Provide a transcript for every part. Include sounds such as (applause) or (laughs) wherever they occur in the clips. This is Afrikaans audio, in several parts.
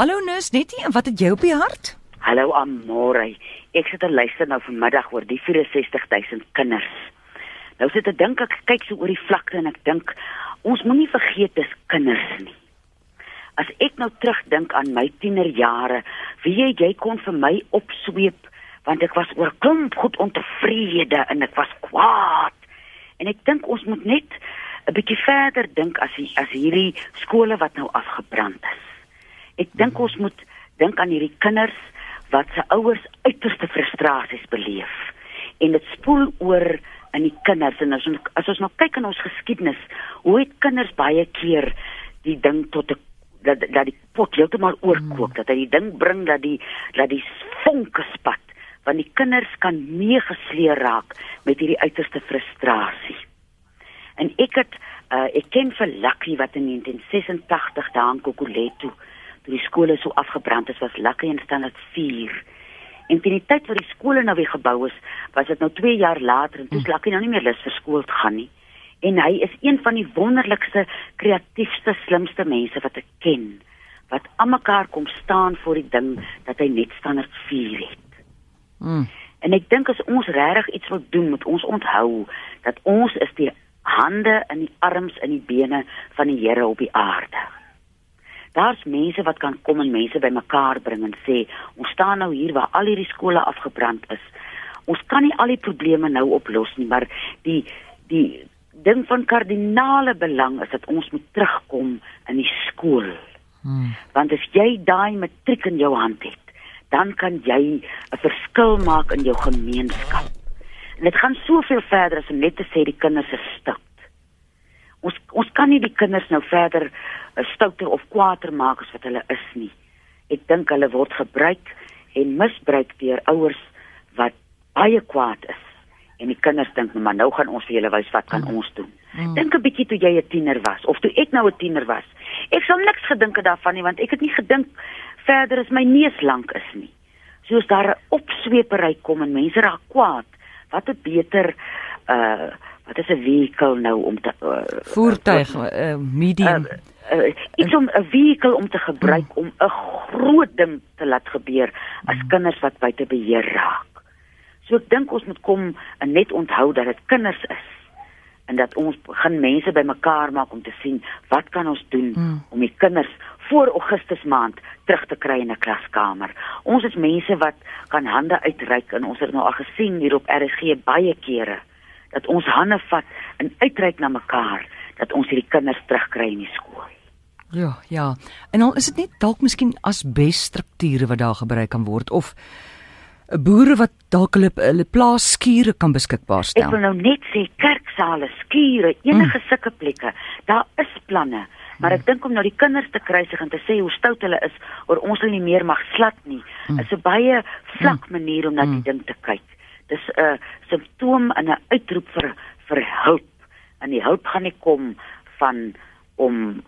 Hallo Nus, netie, en wat het jy op die hart? Hallo Amore. Ek sit en luister nou vanmiddag oor die 64000 kinders. Nou sit ek dink ek kyk so oor die vlakte en ek dink ons moenie vergeet dis kinders nie. As ek nou terugdink aan my tienerjare, wie jy, jy kon vir my opsweep want ek was oor klomp goed ontevrede en ek was kwaad. En ek dink ons moet net 'n bietjie verder dink as die, as hierdie skole wat nou afgebrand is. Ek dink ons moet dink aan hierdie kinders wat se ouers uiterste frustrasies beleef. En dit spoel oor in die kinders. En as ons as ons nou kyk in ons geskiedenis, hoe het kinders baie keer die ding tot 'n dat dat die pot heeltemal oorkook, dat hy die ding bring dat die dat die vonke spat, want die kinders kan meegesleer raak met hierdie uiterste frustrasie. En ek het uh, ek ken vir Lucky wat in 1986 daar in Kokoleto toe die skole so afgebrand is, was Lucky in standaard 4. En teen die tyd wat die skole nou weer gebou is, was dit nou 2 jaar later en toe is Lucky nou nie meer lus vir skool te gaan nie. En hy is een van die wonderlikste, kreatiefste, slimste mense wat ek ken wat almekaar kom staan vir die ding dat hy net standaard 4 het. Mm. En ek dink as ons regtig iets wil doen, moet ons onthou dat ons is die hande en die arms en die bene van die Here op die aarde. Daar's mense wat kan kom en mense bymekaar bring en sê, ons staan nou hier waar al hierdie skole afgebrand is. Ons kan nie al die probleme nou oplos nie, maar die die ding van kardinale belang is dat ons moet terugkom in die skool. Hmm. Want as jy daai matriek in jou hand het, dan kan jy 'n verskil maak in jou gemeenskap. En dit gaan soveel verder as om net te sê die kinders is stout. Ons ons kan nie die kinders nou verder uh, stouter of kwaader maak as wat hulle is nie. Ek dink hulle word gebruik en misbruik deur ouers wat baie kwaad is. En die kinders dink nou maar nou gaan ons vir julle wys wat kan ons doen. Mm. Dink 'n bietjie toe jy 'n tiener was of toe ek nou 'n tiener was. Ek sou niks gedink het daarvan nie want ek het nie gedink verder as my neus lank is nie. Soos daar 'n opsweepery kom en mense raak kwaad. Wat 'n beter uh wat is 'n vehikel nou om te uh, Voertuig, uh, medium. uh, uh, iets om 'n vehikel om te gebruik om 'n groot ding te laat gebeur as kinders wat buite beheer raak. So ek dink ons moet kom en net onthou dat dit kinders is en dat ons begin mense bymekaar maak om te sien wat kan ons doen Mm. om die kinders voor Augustus maand terug te kry in 'n klaskamer. Ons is mense wat kan hande uitreik en ons het nou al gesien hier op RSG baie kere dat ons hande vat en uitreik na mekaar dat ons hierdie kinders terugkry in die skool. Ja, ja. En al is dit net dalk miskien asbesstrukture wat daar gebruik kan word of 'n boere wat dalk hulle hulle plaas skure kan beskikbaar Ek wil stel. nou net sê kerksale, skure, enige mm. sulke plekke, daar is planne. Maar ek dink om nou die kinders te kruisig en te sê hoe stout hulle is oor ons hulle nie meer mag slat nie, Mm. is 'n baie vlak manier om na die Mm. ding te kyk. Dis 'n simptoom en 'n uitroep vir vir hulp. En die hulp gaan nie kom van om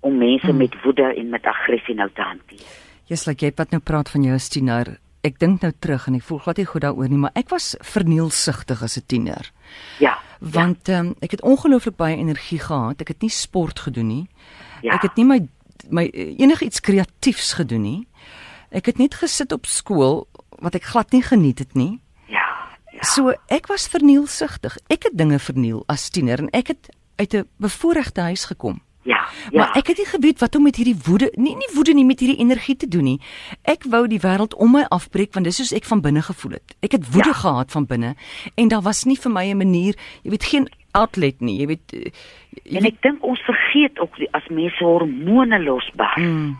om mense Mm. met woede en met aggressie nou te hanteer. Jy's like jy wat nou praat van jou as tiener. Ek dink nou terug en ek voel glad nie goed daaroor nie, maar ek was vernielsugtig as 'n tiener. Ja. Want ehm um, ek het ongelooflik baie energie gehad. Ek het nie sport gedoen nie. Ja. Ek het nie my my enigiets kreatiefs gedoen nie. Ek het net gesit op skool wat ek glad nie geniet het nie. Ja. So ek was vernielsugtig. Ek het dinge verniel as tiener en ek het uit 'n bevoorregte huis gekom. Ja. Ja. Maar ek het nie geweet wat om met hierdie woede, nie nie woede nie met hierdie energie te doen nie. Ek wou die wêreld om my afbreek want dis soos ek van binne gevoel het. Ek het woede Ja. gehad van binne en daar was nie vir my 'n manier, jy weet geen outlet nie. Jy weet eh, jy En ek dink ons vergeet ook die- as mense hormone losbaar. mm,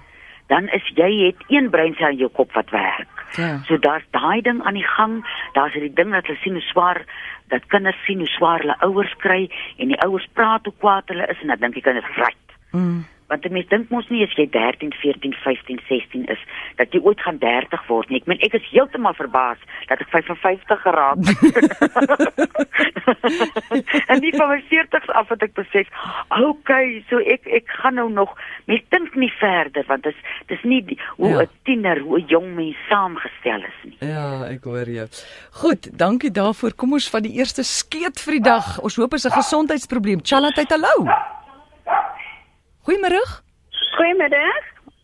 dan is jy het een breinsel in jou kop wat werk. Ja. So daar's daai ding aan die gang. Daar's die ding dat hulle sien hoe swaar dat kinders sien hoe swaar hulle ouers kry en die ouers praat hoe kwaad hulle is en dan dink die kinders right. Mm, Want 'n mens dink mos nie as jy 13, 14, 15, 16 is dat jy ooit gaan 30 word nie. Ek meen ek is heeltemal verbaas dat ek 55 geraak het. (laughs) en nie van my 40s af het ek besef, okay, so ek ek gaan nou nog mens dink nie verder want dit is dis nie die, hoe 'n Ja. ja. tiener, hoe 'n jong mens saamgestel is nie. ja, ek hoor jou. Goed, dankie daarvoor. Kom ons vat die eerste skeet vir die dag. Ons hoop is 'n gesondheidsprobleem. Chalatheid hallo. Goeiemôre. Goeiemiddag.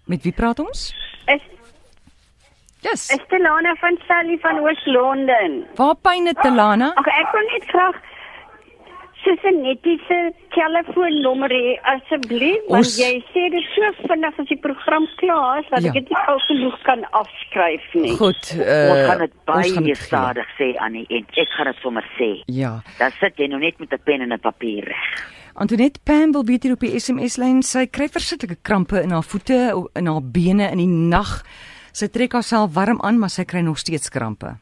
Met wie praat ons? Is Yes. is Telana van Sally van Oos-London. Waar pyn dit Telana? Ag ek wil net graag Susanettie se telefoonnommer hê asseblief want Ons- jy sê dit so vinnig as die program klaar is dat Ja. ek dit nie gou genoeg kan afskryf nie. Goed, Ons uh gaan dit baie stadig sê Annie en ek gaan dit sommer sê. Ja. Dan sit jy nou net met 'n pen en 'n papier reg. Antoinette Pam wil weet hier op die SMS lyn sy kry verskriklike krampe in haar voete, in haar bene in die nag. Sy trek haarself warm aan, maar sy kry nog steeds krampe.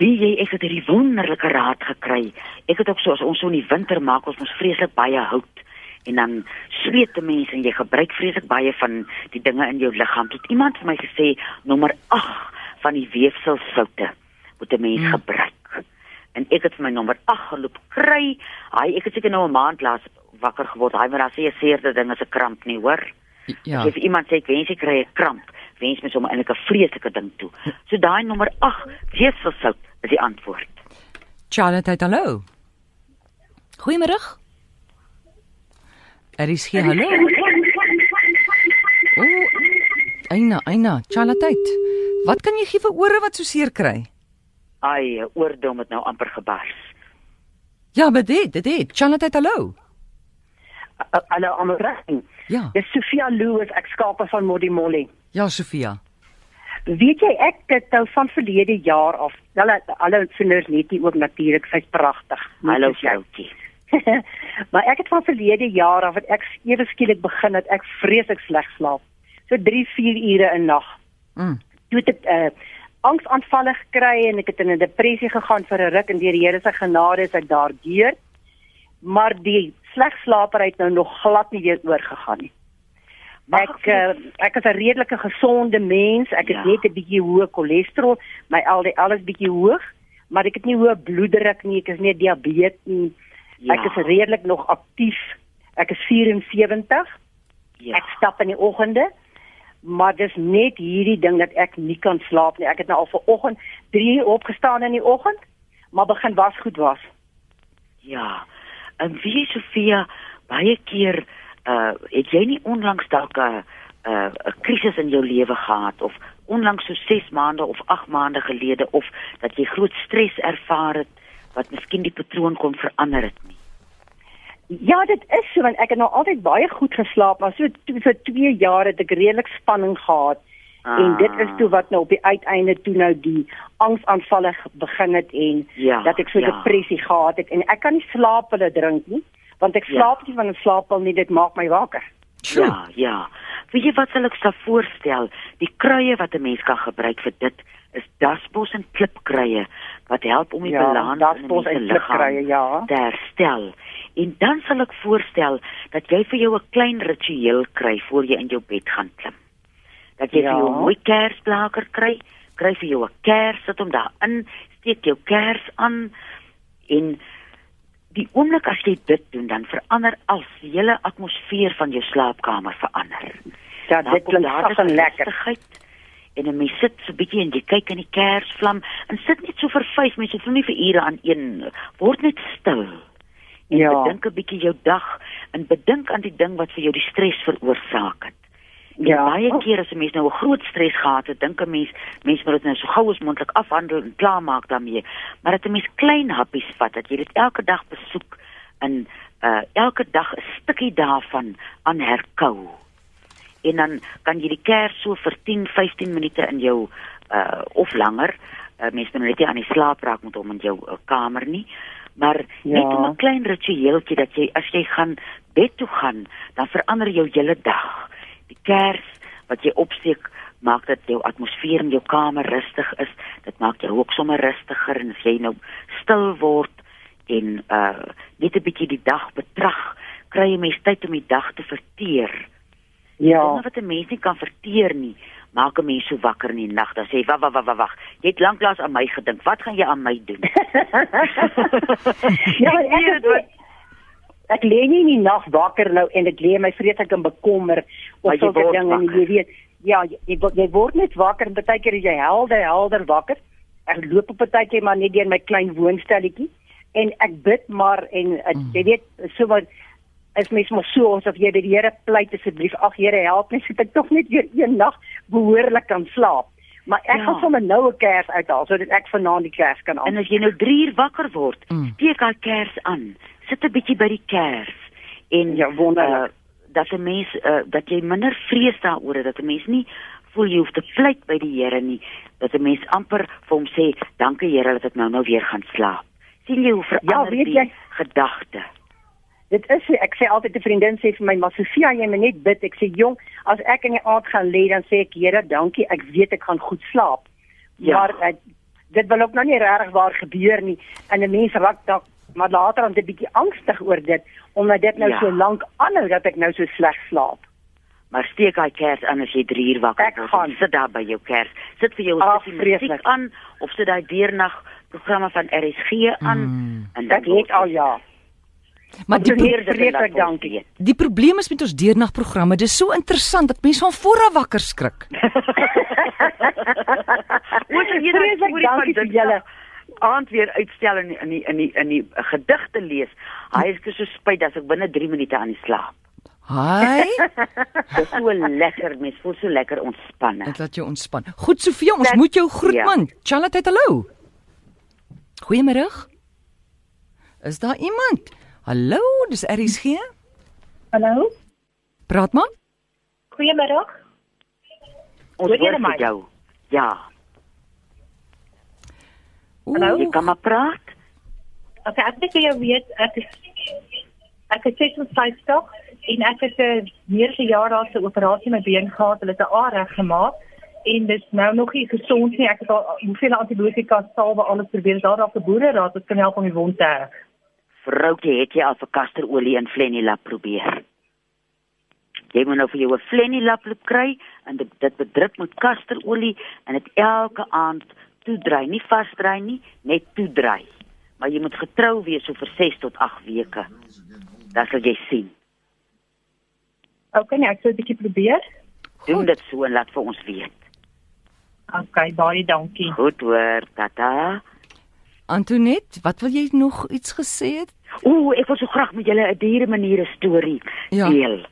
Wie jy ek het hierdie wonderlike raad gekry. Ek het ook so as ons so in die winter maak ons mos vreeslik baie hout en dan sweet 'n mens en jy gebruik vreeslik baie van die dinge in jou liggaam. Tot iemand vir my gesê nommer 8 van die weefselsoute moet 'n mens Hmm. gebruik. En ek het vir my nommer 8 geloop kry. Hy ek het seker nou 'n maand laas wakker geword. Hy maar daar sê 'n seerde ding is 'n kramp nie, hoor? Ja. As jy vir iemand sê ek wens ek kry 'n kramp, wens mens hom eintlik 'n vreeslike ding toe. So daai nommer 8, weefselsout is die antwoord. Charlotte, hallo. Goeiemôre. Er is hier hallo. O, Eina, Eina, Charlotte. Wat kan jy gee vir ore wat so seer kry? Ai, oordom het nou amper gebars. Ja, maar dit, dit, dit. Charlotte, hallo. Hallo Amorang. Ja. Dis Sofia Lou is ek skape van Moddy Molly. Ja, Sofia. Weet jy ek het nou van verlede jaar af. Hulle alle sinners net hier ook natuurlik, sy's pragtig. Hallo vroutjie. (laughs) maar ek het van verlede jaar af wat ek ewe skielik begin dat ek vreeslik sleg slaap. So 3, 4 ure 'n nag. Mm. Toe het ek uh, angsaanvalle gekry en ek het in 'n depressie gegaan vir 'n ruk en deur die Here se genade is ek daardeur. Maar die sleg slaper het nou nog glad nie weer oorgegaan nie. Ek uh, ek is 'n redelike gesonde mens. Ek het Ja. net 'n bietjie hoë cholesterol, my LDL is bietjie hoog, maar ek het nie hoë bloeddruk nie, ek is nie diabetes nie. ja, Ek is redelik nog aktief. Ek is 74. ja. Ek stap in die oggende. Maar dis net hierdie ding dat ek nie kan slaap nie. Ek het nou al vanoggend 3 uur opgestaan in die oggend, maar begin was goed was. Ja. En wie Sofia baie keer uh het jy nie onlangs dalk 'n 'n 'n krisis in jou lewe gehad of onlangs so 6 maande of 8 maande gelede of dat jy groot stres ervaar het wat miskien die patroon kon verander het nie. Ja, dit is so want ek het nou altyd baie goed geslaap, maar so vir 2 jaar het ek redelik spanning gehad. Ah. En dit is toe wat nou op die uiteinde toe nou die angsaanvalle begin het en Ja, dat ek so ja. depressie gehad het en ek kan nie slaap hulle drink nie want ek Ja. slaap nie van 'n slaappil nie, dit maak my wakker. Sjoe. Ja, ja. Weet jy wat sal ek sou voorstel? Die kruie wat 'n mens kan gebruik vir dit is dasbos en klipkruie wat help om die Ja, balans dasbos in die klipkruie, ja. te herstel. En dan sal ek voorstel dat jy vir jou 'n klein ritueel kry voor jy in jou bed gaan klim. Dat jy Ja. vir jou 'n mooi kersblaker kry, kry vir jou 'n kers, sit hom daarin, steek jou kers aan en die oomblik as jy dit doen, dan verander als die hele atmosfeer van jou slaapkamer verander. Ja, Dan dit klink daar sag en lekker. En 'n mens sit so bietjie en jy kyk in die kersvlam en sit net so vir 5 minute, hoef nie vir ure aan een word net stil. En Ja. bedink 'n bietjie jou dag en bedink aan die ding wat vir jou die stres veroorsaak het. Ja. baie keer as 'n mens nou 'n groot stres gehad het, dink 'n mens mens moet dit nou so gou as moontlik afhandel en klaarmaak daarmee. Maar dat 'n mens klein happies vat, dat jy dit elke dag besoek en uh elke dag 'n stukkie daarvan aan herkou. En dan kan jy die kers so vir 10, 15 minute in jou uh of langer. Uh, mens moet nou net nie aan die slaap raak met hom in jou uh, kamer nie. Maar ja. net 'n klein ritueeltjie dat jy as jy gaan bed toe gaan, dan verander jou hele dag. Die kers wat jy opsteek maak dat jou atmosfeer in jou kamer rustig is. Dit maak jou ook sommer rustiger en as jy nou stil word en uh net 'n bietjie die dag betrag, kry jy mens tyd om die dag te verteer. Ja. Dinge wat 'n mens nie kan verteer nie, maak 'n mens so wakker in die nag. Dan sê jy, "Wag, wag, wag, wag. Jy het lanklaas aan my gedink. Wat gaan jy aan my doen?" (laughs) ja, ek het, ek lê nie in die nag wakker nou en dit lê my vreeslik in bekommer jy sulke dinge en jy weet ja, jy, jy, word- jy word net wakker en baie keer is jy helder helder wakker. Ek loop op baie keer maar net deur my klein woonstelletjie en ek bid maar en uh, Mm. jy weet so wat is mens maar so asof jy by die Here pleit asseblief ag Here help my (laughs) sit ek tog net weer een nag behoorlik kan slaap. Maar ek Ja. gaan sommer nou 'n kers uithaal sodat ek vanaand die kers kan En aan. as jy nou 3 uur wakker word, Mm. steek daai kers aan. Sit 'n bietjie by die kers en Ja, wonderlik. uh, dat 'n mens uh, dat jy minder vrees daaroor dat 'n mens nie voel jy hoef te pleit by die Here nie, dat 'n mens amper vir hom sê, "Dankie Here dat ek nou nou weer gaan slaap." sien jy hoe verander weet die gedagte? Dit is ek sê altyd 'n vriendin sê vir my, "Maar Sofia, jy moet net bid." Ek sê, "Jong, as ek in die aand gaan lê, dan sê ek, Here, dankie, ek weet ek gaan goed slaap." Ja. Maar ek, dit wil ook nou nie regtig waar gebeur nie. En 'n mens raak dalk maar later dan 'n bietjie angstig oor dit omdat dit nou Ja. so lank aanhou dat ek nou so sleg slaap. Maar steek daai kers aan as jy 3 uur wakker Ek word. gaan. Sit daar by jou kers. Sit vir jou stukkie musiek aan of sit daai deernag programme van RSG aan Mm. en Ek het al ja. Maar die, vreeslik dankie. die probleem is met ons deernagprogramme, dis so interessant dat mense van voor af wakker skrik. (laughs) Oor jy Vreeslik storie van dankie vir dit julle. Aand weer uitstel in die, in die in die in die uh, gedigte lees. Hy is so spyt as ek binne 3 minute aan die slaap. Hi, (laughs) Dit is so lekker, mens voel so lekker ontspanne. dit laat jou ontspan. Goed Sofia, ons Net- moet jou groet ja. man. Charlotte, hallo. Goeiemôre. Is daar iemand? Hallo, dis RSG. Hallo. Praat maar. Goeiemiddag. Ons Hoor vir jou. Ja, Hallo? jy kan maar praat. Okay, ek net vir jou weet ek is ek is 56 en ek het 'n as 'n jaar daar se operasie met been gehad. Hulle het 'n A reg gemaak en dit is nou nog nie gesond nie. Ek het al hoeveel antibiotika salwe alles probeer. Daar daar 'n boereraad wat kan help om die wond te heg. Vroukie, het jy al vir kasterolie en flenilap probeer? Jy moet nou vir jou 'n flenilap loop kry en dit, dit bedruk met kasterolie en dit elke aand toedry, nie vasdry nie, net toedry. Maar jy moet getrou wees so vir 6 tot 8 weke. Dan sal jy sien. Okay, nee, ek sal 'n bietjie probeer. Doen dit so en laat vir ons weet. Okay, baie dankie. Goed hoor, tata. Antoinette, wat wil jy nog iets gesê het? Ooh, ek wil so graag met julle 'n diere maniere storie Ja. deel.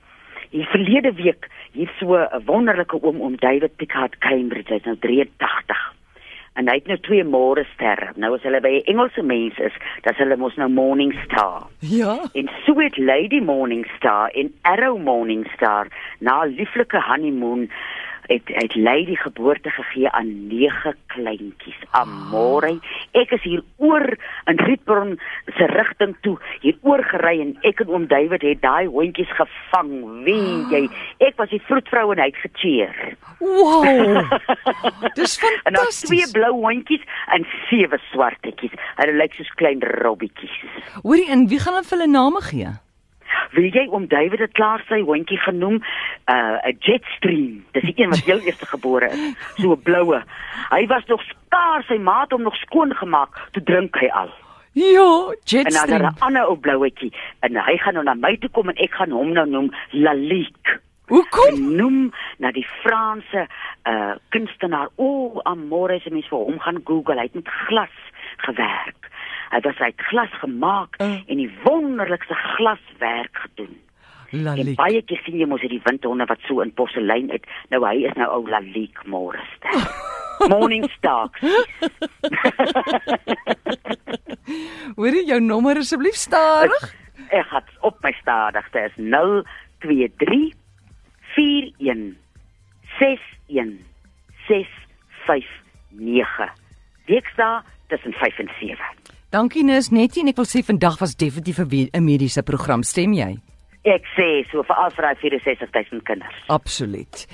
Die verlede week hier so 'n wonderlike oom oom David Picard Cambridge, hy's nou 83. En hy het nou twee môre sterre. Nou as hulle by 'n Engelse mens is, dan hulle mos nou Morning Star. Ja. En so het Lady Morning Star en Arrow Morning Star na 'n lieflike honeymoon het het Lady geboorte gegee aan nege kleintjies. Amore, ek is hier oor in Rietbron se rigting toe, hier oor gery en ek en oom David het daai hondjies gevang. Wie jy, ek was die vroedvrou en hy het gecheer. Wow. (laughs) Dis En daar twee fantasties. blou hondjies en sewe swartetjies. Hulle lyk soos klein robbietjies. Hoorie, en wie gaan hulle vir hulle name gee? Wil jy oom David het klaar sy hondjie genoem 'n uh, Jetstream. Dis die een wat heel eerste gebore is, so 'n bloue. Hy was nog skaars, sy ma het hom nog skoon gemaak, toe drink hy al. Ja, En dan Jetstream. 'n ander ou blouetjie en hy gaan nou na my toe kom en ek gaan hom nou noem Lalique. Hoekom? Noem na die Franse uh kunstenaar. O, oh, Amore se mens vir hom gaan Google. Hy het met glas gewerk. Hy was uit glas gemaak Uh. en die wonderlikste glaswerk gedoen. En Lalik. baie keer sien jy mos hierdie windhonde wat so in porselein het. Nou hy is nou ou Lalique Morester. (laughs) Morning Star. (laughs) Hoorie, jou nommer asseblief stadig. Ek het op my stadigste is 023 41 61 659. Weksdae tussen 5 en 7. Dankie Nis Nettie en ek wil sê vandag was definitief 'n mediese program, stem jy? Ek sê so vir al vir daai 64000 kinders. Absoluut.